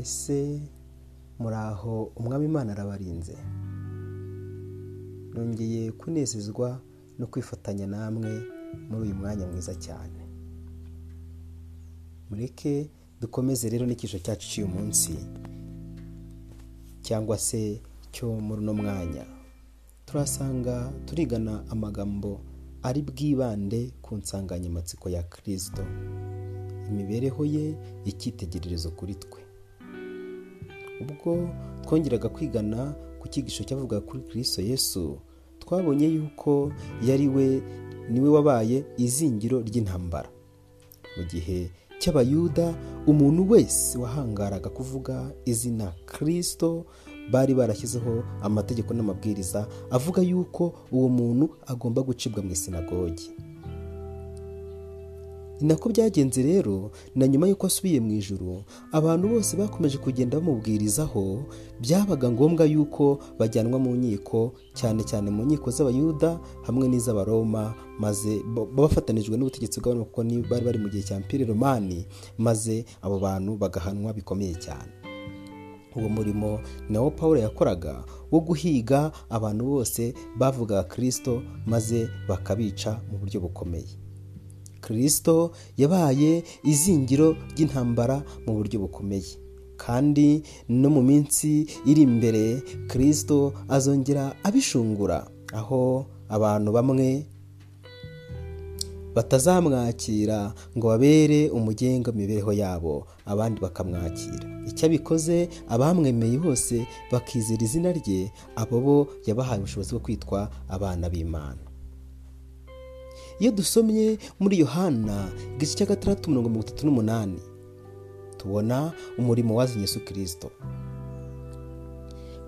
mbese muri aho umwami imana arabarinze? Nongeye kunezezwa no kwifatanya namwe muri uyu mwanya mwiza cyane. Mureke dukomeze rero n'icyiciro cyacu cy'uyu munsi cyangwa se cyo muri uno mwanya. Turasanga turigana amagambo ari bwibande ku nsanganyamatsiko ya kirisito imibereho ye icyitegererezo kuri twe. Ubwo twongeraga kwigana ku cyigisho cyavuga kuri kirisito yesu twabonye yuko yari we ni we wabaye izingiro ry'intambara. Mu gihe cy'abayuda umuntu wese wahangaraga kuvuga izina kirisito bari barashyizeho amategeko n'amabwiriza avuga yuko uwo muntu agomba gucibwa mu isinagogi. Ni nako byagenze rero na nyuma y'uko asubiye mu ijuru abantu bose bakomeje kugenda bamubwirizaho byabaga ngombwa yuko bajyanwa mu nkiko cyane cyane mu nkiko z'abayuda hamwe n'iz'abaroma maze bafatanijwe n'ubutegetsi bw'abantu kuko bari bari mu gihe cya mpire romani maze abo bantu bagahanwa bikomeye cyane. Uwo murimo nawo paul yakoraga wo guhiga abantu bose bavugaga kirisito maze bakabica mu buryo bukomeye. Kirisito yabaye izingiro ry'intambara mu buryo bukomeye. Kandi no mu minsi iri imbere kirisito azongera abishungura. Aho abantu bamwe batazamwakira ngo babere umugenga mibereho yabo abandi bakamwakira. Icyo abikoze abamwemeye bose bakizera izina rye abo bo yabahaye ubushobozi bwo kwitwa abana b'imana. Iyo dusomye muri yohana igice cya gatandatu mirongo itatu n'umunani tubona umurimo wazanye Yesu kirisito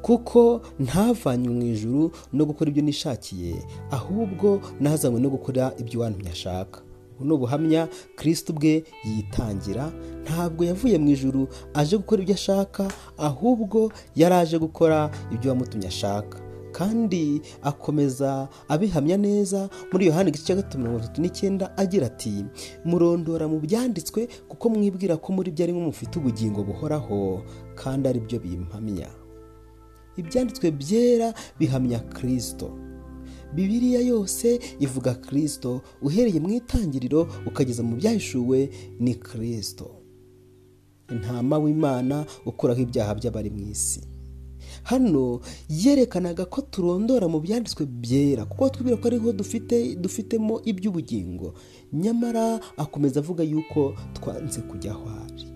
kuko ntavanywe mu ijuru no gukora ibyo nishakiye ahubwo nazanywe no gukora ibyo wantumye ashaka. Ubu ni ubuhamya kirisito ubwe yitangira ntabwo yavuye mu ijuru aje gukora ibyo ashaka ahubwo yari aje gukora ibyo wamutumye ashaka. Kandi akomeza abihamya neza. Muri yohani igice cya gatatu mirongo itatu n'icyenda agira ati murondora mu byanditswe kuko mwibwira ko muri byo arimo mufite ubugingo buhoraho kandi ari byo bimpamya. Ibyanditswe byera bihamya kirisito bibiriya yose ivuga kirisito uhereye mu itangiriro ukageza mu byahishuwe ni kirisito intama w'imana ukuraho ibyaha by'abari mu isi. Hano yerekanaga ko turondora mu byanditswe byera kuko twibwira ko ariho dufite dufitemo iby'ubugingo. Nyamara akomeza avuga yuko twanze kujya aho ari.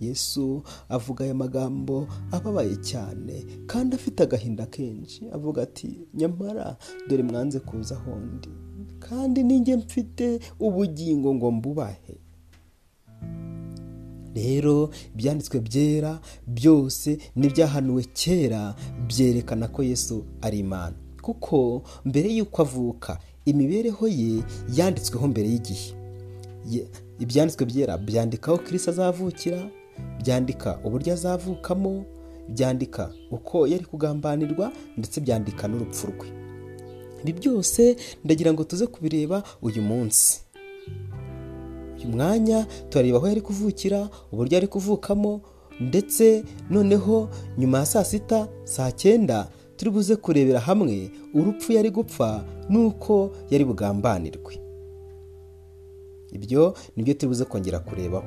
Yesu avuga aya magambo ababaye cyane kandi afite agahinda kenshi. Avuga ati nyamara dore mwanze kuza ahondi kandi ninjye mfite ubugingo ngo mbubahe. Rero ibyanditswe byera byose n'ibyahanuwe kera byerekana ko yesu ari imana. Kuko mbere y'uko avuka imibereho ye yanditsweho mbere y'igihe. Ibyanditswe byera byandikaho kirisi azavukira byandika uburyo azavukamo byandika uko yari kugambanirwa ndetse byandika n'urupfu rwe. Ibi byose ndagira ngo tuze kubireba uyu munsi. Mwanya turareba aho yari kuvukira uburyo ari kuvukamo ndetse noneho nyuma ya saa sita saa cyenda turi buze kurebera hamwe urupfu yari gupfa n'uko yari bugambanirwe. Ibyo ni byo turi buze kongera kurebaho.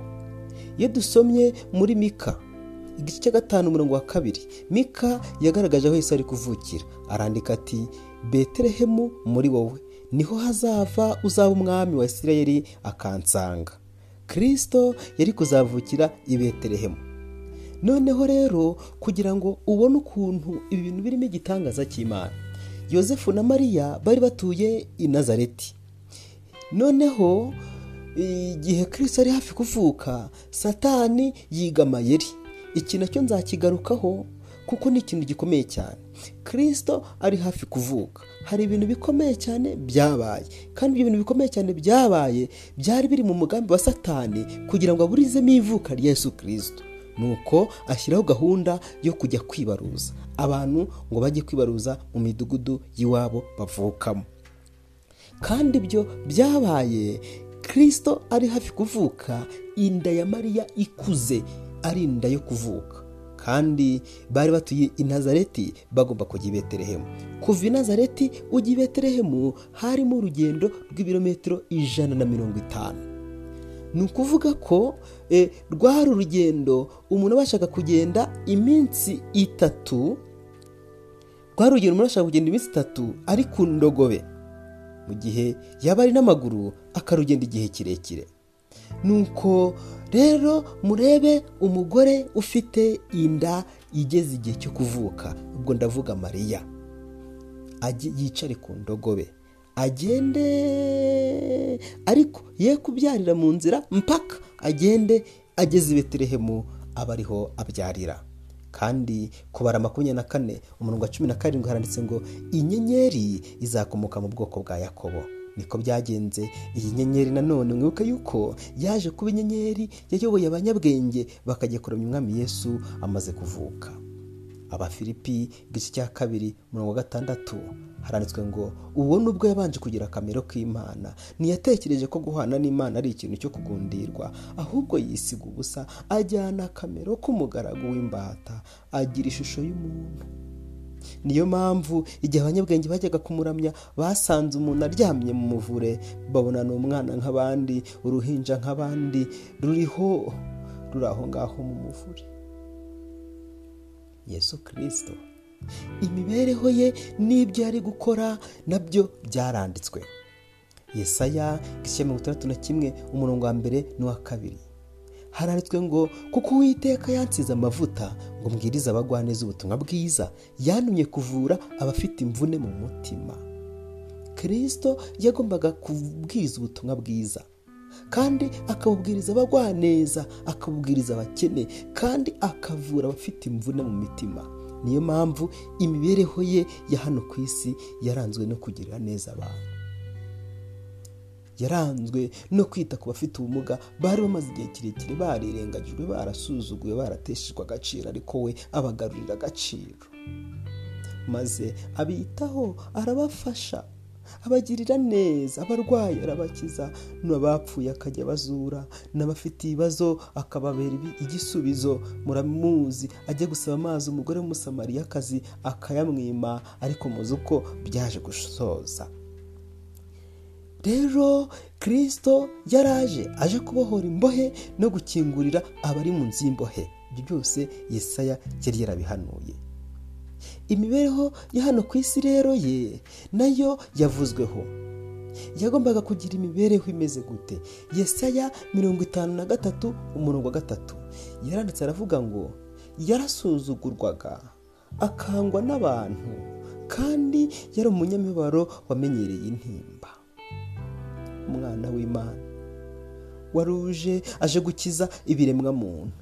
Iyo dusomye muri mika igice cya gatanu umurongo wa kabiri mika yagaragaje aho Yesu ari kuvukira. Arandika ati betelehemu muri wowe. Ni ho hazava uzaba umwami wa isirayeli akansanga. Kirisito yari kuzavukira i betelehemu. Noneho rero kugira ngo ubone ukuntu ibi bintu birimo igitangaza cy'imana. Yosefu na mariya bari batuye i nazareti. Noneho igihe kirisito ari hafi kuvuka satani yiga amayeri. Iki na cyo nzakigarukaho kuko ni ikintu gikomeye cyane. Kirisito ari hafi kuvuka. Hari ibintu bikomeye cyane byabaye. Kandi ibyo bintu bikomeye cyane byabaye byari biri mu mugambi wa satani kugira ngo aburizemo ivuka rya Yesu kirisito nuko ashyiraho gahunda yo kujya kwibaruza. Abantu ngo bajye kwibaruza mu midugudu y'iwabo bavukamo. Kandi ibyo byabaye kirisito ari hafi kuvuka inda ya mariya ikuze ari inda yo kuvuka. Kandi bari batuye i nazareti bagomba kujya i betelehemu. Kuva i nazareti ujya i betelehemu harimo urugendo rw'ibirometero ijana na mirongo itanu. Ni ukuvuga ko rwari urugendo umuntu abashaga kugenda iminsi itatu rwari urugendo umuntu abashaga kugenda iminsi itatu ari ku ndogobe. Mu gihe yaba ari n'amaguru akarugenda igihe kirekire. Nuko rero murebe umugore ufite inda igeze igihe cyo kuvuka. Ubwo ndavuga mariya. Yicare ku ndogobe. Agende ariko ye kubyarira mu nzira mpaka agende ageze i betelehemu aba ariho abyarira. Kandi kubara makumyabiri na kane umurongo wa cumi na karindwi haranditse ngo inyenyeri izakomoka mu bwoko bwa yakobo. Niko byagenze. Iyi nyenyeri nanone mwibuke yuko yaje kuba inyenyeri yayoboye abanyabwenge bakajya kuramya umwami yesu amaze kuvuka. Abafilipi igice cya kabiri mirongo gatandatu. Haranditswe ngo uwo nubwo yabanje kugira akamero k'imana ntiyatekereje ko guhana n'imana ari ikintu cyo kugundirwa ahubwo yisiga ubusa ajyana akamero k'umugaragu w'imbata agira ishusho y'umuntu. Niyo mpamvu igihe abanyabwenge bajyaga kumuramya basanze umuntu aryamye mu muvure. Babona ni umwana nk'abandi uruhinja nk'abandi ruriho ruri aho ngaho mu muvure. Yesu kirisito imibereho ye n'ibyo yari gukora na byo byaranditswe. Yesaya igice mirongo itandatu na kimwe umurongo wa mbere n'uwa kabiri. Haranditswe ngo kuko uwiteka yansize amavuta ngo mbwirize abagwaneza ubutumwa bwiza yantumye kuvura abafite imvune mu mutima. Kirisito yagombaga kubwiriza ubutumwa bwiza kandi akabubwiriza abagwaneza akabubwiriza abakene kandi akavura abafite imvune mu mitima. Niyo mpamvu imibereho ye ya hano ku isi yaranzwe no kugirira neza abantu. Yaranzwe no kwita ku bafite ubumuga bari bamaze igihe kirekire barirengagijwe barasuzuguwe barateshejwe agaciro ariko we abagarurira agaciro. Maze abitaho arabafasha abagirira neza abarwayi arabakiza n'abapfuye akajya bazura n'abafite ibibazo akababera igisubizo muramuzi ajya gusaba amazi umugore w'umusamariyakazi akayamwima ariko muzi uko byaje gusoza. Rero kirisito yaraje aje kubohora imbohe no gukingurira abari mu nzu y'imbohe. Ibyo byose yesaya yari yarabihanuye. Imibereho ya hano ku isi rero ye na yo yavuzweho. Yagombaga kugira imibereho imeze gute. Yesaya mirongo itanu na gatatu umurongo wa gatatu. Yaranditse aravuga ngo yarasuzugurwaga akangwa n'abantu kandi yari umunyamibaro wamenyereye intimba. Umwana w'imana. Wari uje aje gukiza ibiremwa muntu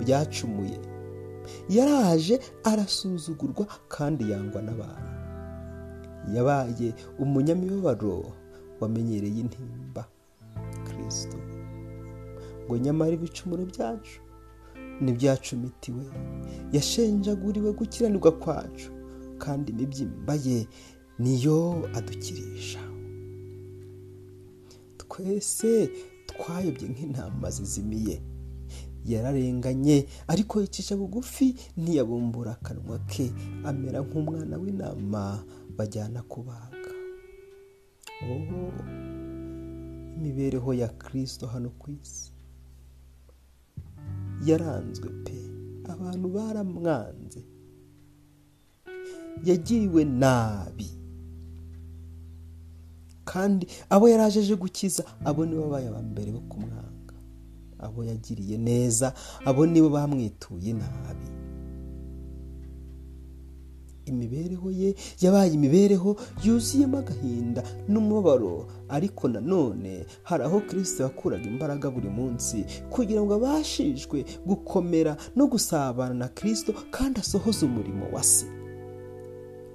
byacumuye. Yaraje arasuzugurwa kandi yangwa n'abantu. Yabaye umunyamibabaro wamenyereye intimba kirisito ngo nyamara ibicumuro byacu ntibyacumitiwe. Yashenjaguriwe gukiranirwa kwacu kandi imibyimba ye niyo adukirisha. Twese twayobye nk'intama zizimiye. Yararenganye ariko yicisha bugufi ntiyabumbura akanwa ke. Amera nk'umwana w'intama bajyana kubaga. Imibereho ya kirisito hano ku isi. Yaranzwe pe abantu baramwanze. Yagiriwe nabi. Kandi abo yari aje gukiza abo nibo babaye aba mbere bo kumwanga abo yagiriye neza abo nibo bamwituye nabi. Imibereho ye yabaye imibereho yuzuyemo agahinda n'umubabaro ariko nanone hari aho kirisito yakuraga imbaraga buri munsi kugira ngo abashishwe gukomera no gusabana na kirisito kandi asohoze umurimo wa se.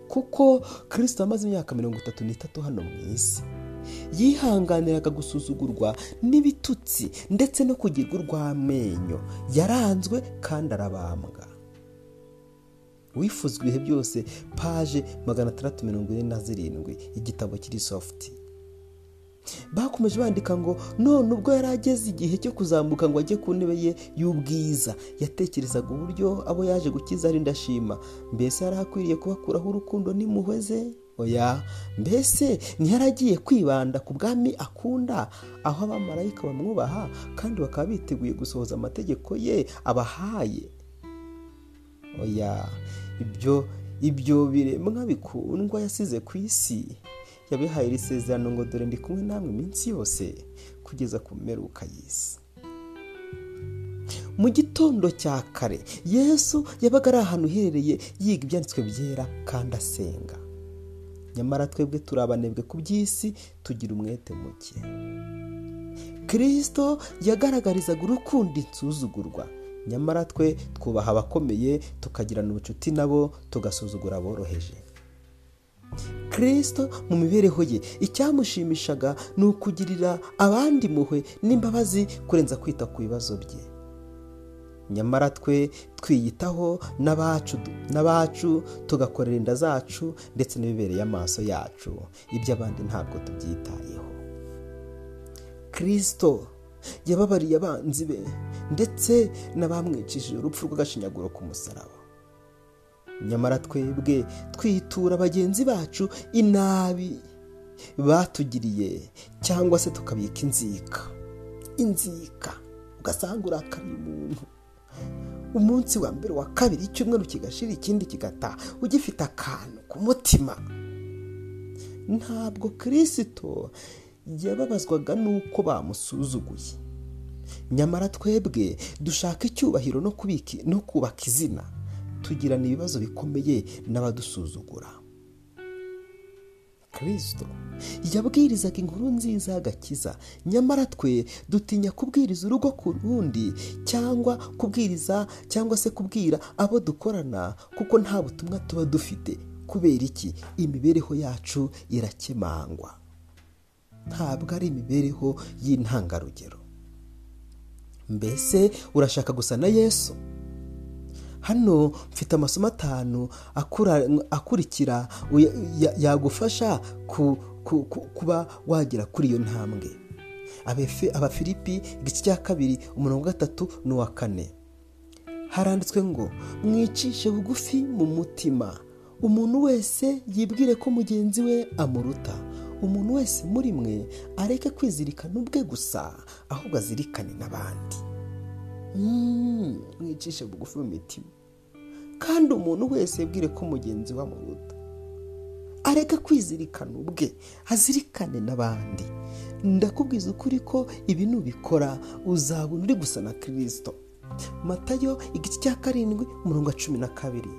Kuko kirisito amaze imyaka mirongo itatu n'itatu hano mu isi. Yihanganiraga gusuzugurwa n'ibitutsi ndetse no kugirwa urw'amenyo. Yaranzwe kandi arabambwa. Wifuzwa ibihe byose paje magana atandatu mirongo ine na zirindwi igitabo kiri sofuti bakomeje bandika ngo none ubwo yari ageze igihe cyo kuzamuka ngo ajye ku ntebe ye y'ubwiza. Yatekerezaga uburyo abo yaje gukiza ari ndashima. Mbese yari akwiriye kubakuraho urukundo n'impuhwe ze oya mbese ntiyaragiye kwibanda ku bwami akunda? Aho abamarayika bamwubaha kandi bakaba biteguye gusohoza amategeko ye abahaye. Oya ibyo ibyo biremwa bikundwa yasize ku isi. Yabihaye iri sezerano ngo dore ndi kumwe namwe iminsi yose kugeza ku mperuka y'isi. Mu gitondo cya kare yesu yabaga ari ahantu uherereye yiga ibyanditswe byera kandi asenga. Nyamara twebwe turi abanebwe ku by'isi tugira umwete muke. Kirisito yagaragarizaga urukundo insuzugurwa. Nyamara twe twubaha abakomeye tukagirana ubucuti nabo tugasuzugura aboroheje. Kirisito mu mibereho ye. Icyamushimishaga ni ukugirira abandi impuhwe n'imbabazi kurenza kwita ku bibazo bye. Nyamara twe twiyitaho n'abacu tugakorera inda zacu ndetse n'ibibereye amaso yacu. Iby'abandi ntabwo tubyitayeho. Kirisito yababariye abanzi be ndetse n'abamwicishije urupfu rw'agashinyaguro ku musaraba nyamara twebwe twitura bagenzi bacu inabi batugiriye cyangwa se tukabika inzika. Inzika. Ugasanga urakariye umuntu. Umunsi wa mbere wa kabiri icyumweru kigashira ikindi kigataha ugifite akantu ku mutima. Ntabwo kirisito yababazwaga n'uko bamusuzuguye. Nyamara twebwe dushaka icyubahiro no kubaka izina. Tugirana ibibazo bikomeye n'abadusuzugura. Kirisito yabwirizaga inkuru nziza y'agakiza. Nyamara twe dutinya kubwiriza urugo ku rundi cyangwa kubwiriza cyangwa se kubwira abo dukorana kuko nta butumwa tuba dufite. Kubera iki? Imibereho yacu irakemangwa. Ntabwo ari imibereho y'intangarugero. Mbese urashaka gusa na yesu? Hano mfite amasomo atanu akurikira yagufasha kuba wagera kuri iyo ntambwe. Abafilipi igice cya kabiri umurongo wa gatatu n'uwa kane. Haranditswe ngo mwicishe bugufi mu mutima. Umuntu wese yibwire ko mugenzi we amuruta. Umuntu wese muri mwe areke kwizirikana ubwe gusa ahubwo azirikane n'abandi. Mwicishe bugufi mu mitima. Kandi umuntu wese yibwire ko mugenzi we amuruta. Areke kwizirikana ubwe azirikane n'abandi. Ndakubwiza ukuri ko ibi nubikora uzabona uri gusa na kirisito matayo igice cya karindwi umurongo wa cumi na kabiri.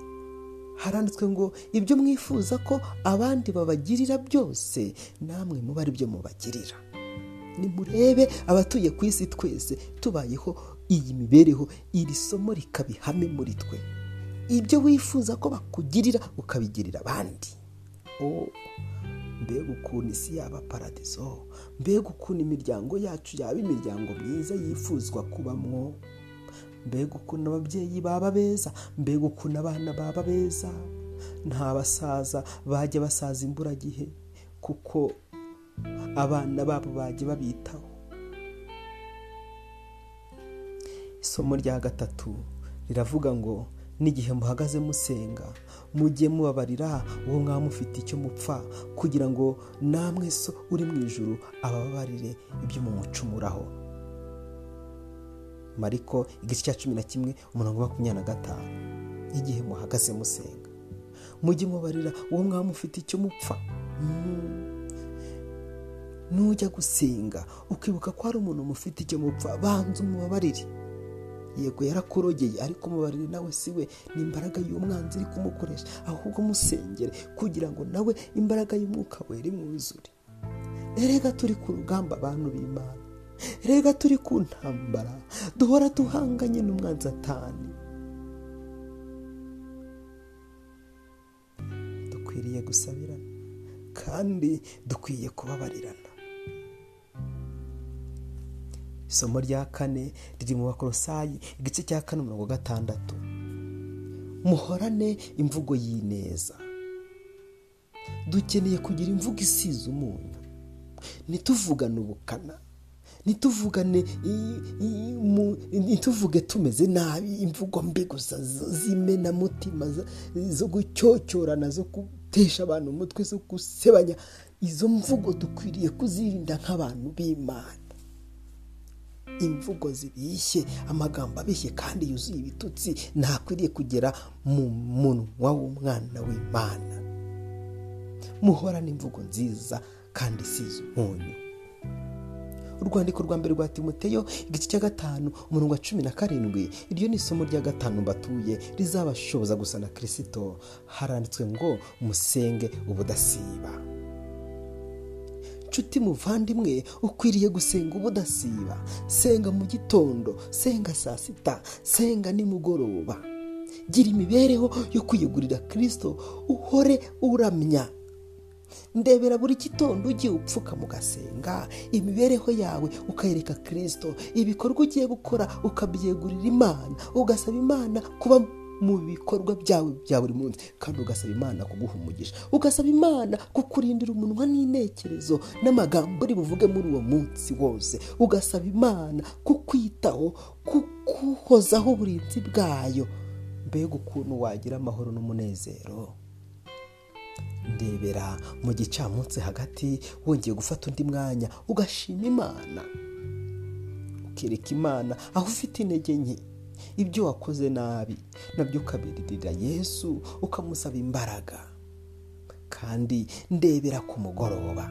Haranditswe ngo ibyo mwifuza ko abandi babagirira byose namwe muba ari byo mubagirira. Nimurebe abatuye ku isi twese tubayeho iyi mibereho iri somo rikaba ihame muri twe. Ibyo wifuza ko bakugirira ukabigirira abandi. Mbega ukuntu isi yaba paradizo. Mbega ukuntu imiryango yacu yaba imiryango myiza yifuzwa kubamwo. Mbega ukuntu ababyeyi baba beza. Mbega ukuntu abana baba beza. Nta basaza bajya basaza imburagihe kuko abana babo bajya babitaho. Isomo rya gatatu riravuga ngo n'igihe muhagaze musenga mujye mubabarira uwo mwaba mufite icyo mupfa kugira ngo namwe so uri mu ijuru ababarire ibyo mumucumuraho. Mariko igice cya cumi na kimwe umurongo makumyabiri na gatanu. Igihe muhagaze musenga mujye mubarira uwo mwaba mufite icyo mupfa. Nujya gusenga ukibuka ko hari umuntu mufite icyo mupfa banza umubabarire. Yego yarakurogeye ariko umubarire nawe si we. Ni imbaraga y'umwanzi iri kumukoresha. Ahubwo musengere kugira ngo nawe imbaraga y'umwuka wera imwuzure erega turi ku rugamba abantu b'imana. Rega turi ku ntambara. Duhora duhanganye n'umwanzi atani. Dukwiriye gusabirana kandi dukwiye kubabarirana. Isomo rya kane riri mu bakorosayi igice cya kane mirongo gatandatu. Muhorane imvugo y'ineza. Dukeneye kugira imvugo isize umunyu. Ntituvugane ubukana. Ntituvugane ntituvuge tumeze nabi imvugo mbi gusa z'imenamutima zo gucyocyorana zo gutesha abantu umutwe zo gusebanya. Izo mvugo dukwiriye kuzirinda nk'abantu b'imana. Imvugo zibishye amagambo abishye kandi yuzuye ibitutsi ntakwiriye kugera mu munwa w'umwana w'imana. Muhorane imvugo nziza kandi isize umunyu. Urwandiko rwa mbere rwa timoteyo igice cya gatanu umurongo wa cumi na karindwi iryo ni isomo rya gatanu mbatuye rizabashoboza gusa na kirisito haranditswe ngo musenge ubudasiba. Nshuti muvandimwe ukwiriye gusenga ubudasiba. Senga mu gitondo senga saa sita senga nimugoroba. Gira imibereho yo kwiyegurira kirisito uhore uramya. Ndebera buri gitondo ugiye upfuka mugasenga imibereho yawe ukayereka kirisito ibikorwa ugiye gukora ukabyegurira imana ugasaba imana kuba mu bikorwa byawe bya buri munsi. Kandi ugasaba imana kuguha umugisha. Ugasaba imana kukurindira umunwa n'intekerezo n'amagambo uri buvuge muri uwo munsi wose. Ugasaba imana kukwitaho kukuhozaho uburinzi bwayo. Mbega ukuntu wagira amahoro n'umunezero. Ndebera mu gicamunsi hagati wongeye gufata undi mwanya ugashima imana. Ukereka imana aho ufite intege nke. Ibyo wakoze nabi na byo ukabiririra yesu ukamusaba imbaraga. Kandi ndebera ku mugoroba.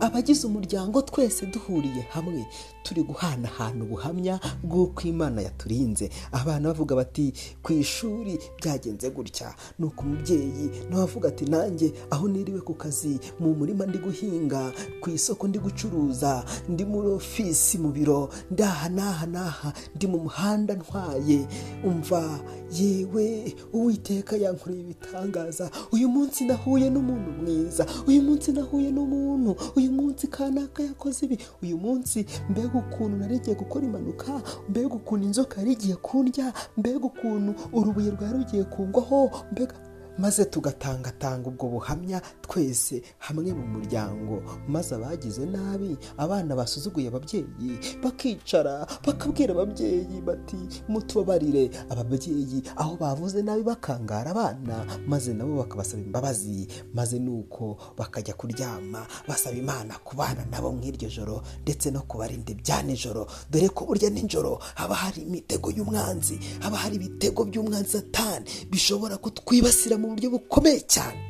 Abagize umuryango twese duhuriye hamwe turi guhanahana ubuhamya bw'uko imana yaturinze. Abana bavuga bati ku ishuri byagenze gutya. Ni uko umubyeyi nawe avuga ati nanjye aho niriwe ku kazi mu murima ndi guhinga ku isoko ndi gucuruza ndi muri ofisi mu biro ndaha n'aha n'aha ndi mu muhanda ntwaye. Umva yewe uwiteka yankoreye ibitangaza. Uyu munsi nahuye n'umuntu mwiza. Uyu munsi nahuye n'umuntu uyu munsi kanaka yakoze ibi. Uyu munsi mbega ukuntu narigiye gukora impanuka mbega ukuntu inzoka yari igiye kundya mbega ukuntu urubuye rwari rugiye kungwaho mbega maze tugatangatanga ubwo buhamya twese hamwe mu muryango. Maze abagize nabi abana basuzuguye ababyeyi bakicara bakabwira ababyeyi bati mutubabarire. Ababyeyi aho bavuze nabi bakangara abana maze nabo bakabasaba imbabazi. Maze nuko bakajya kuryama basaba imana kubana nabo nk'iryo joro ndetse no kubarinda ibya nijoro. Dore ko burya nijoro haba hari imitego y'umwanzi haba hari ibitego by'umwanzi satani bishobora kutwibasira mu buryo bukomeye cyane.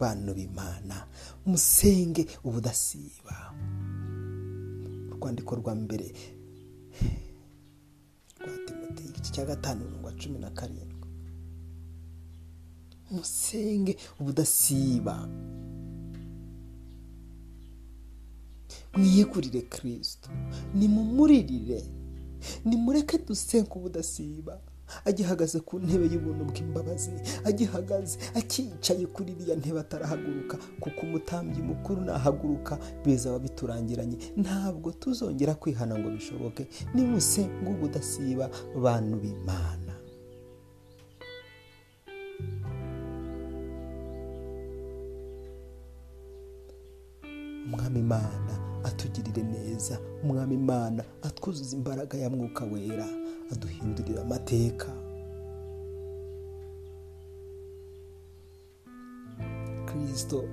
Bantu b'imana musenge ubudasiba. Urwandiko rwa mbere rwa timoteri igice cya gatanu mirongo cumi na karindwi. Musenge ubudasiba. Mwiyegurire kirisito nimumuririre. Nimureke dusenga ubudasiba. Agihagaze ku ntebe y'ubuntu bw'imbabazi agihagaze akicaye kuri iriya ntebe atarahaguruka kuko umutambyi mukuru nahaguruka bizaba biturangiranye ntabwo tuzongera kwihana ngo bishoboke. Nimusenga ubudasiba bantu b'imana. Umwami imana atugirire neza. Umwami imana atwuzuza imbaraga ya mwuka wera. Aduhindurira amateka kirisito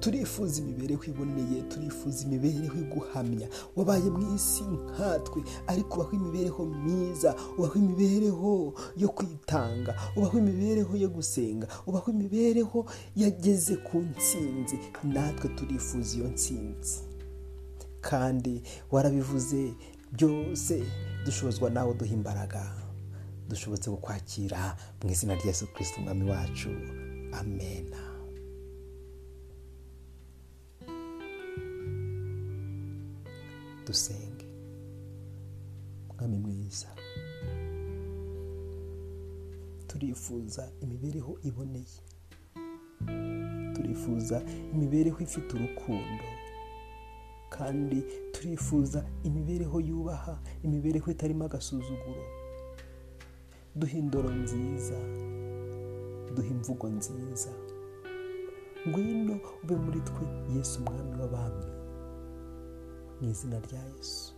turifuza imibereho iboneye turifuza imibereho iguhamya. Wabaye mu isi nkatwe ariko ubaho imibereho myiza ubaho imibereho yo kwitanga ubaho imibereho yo gusenga ubaho imibereho yageze ku ntsinzi. Natwe turifuza iyo ntsinzi. Kandi warabivuze byose dushobozwa nawe duha imbaraga dushobotse kukwakira mu izina rya Yesu kirisiti umwami wacu. Amena dusenge. Mwami mwiza. Turifuza imibereho iboneye. Turifuza imibereho ifite urukundo. Kandi turifuza imibereho yubaha imibereho itarimo agasuzuguro. Duha indoro nziza duha imvugo nziza. Ngwino ube muri twe yesu umwami w'abami. Mu izina rya yesu.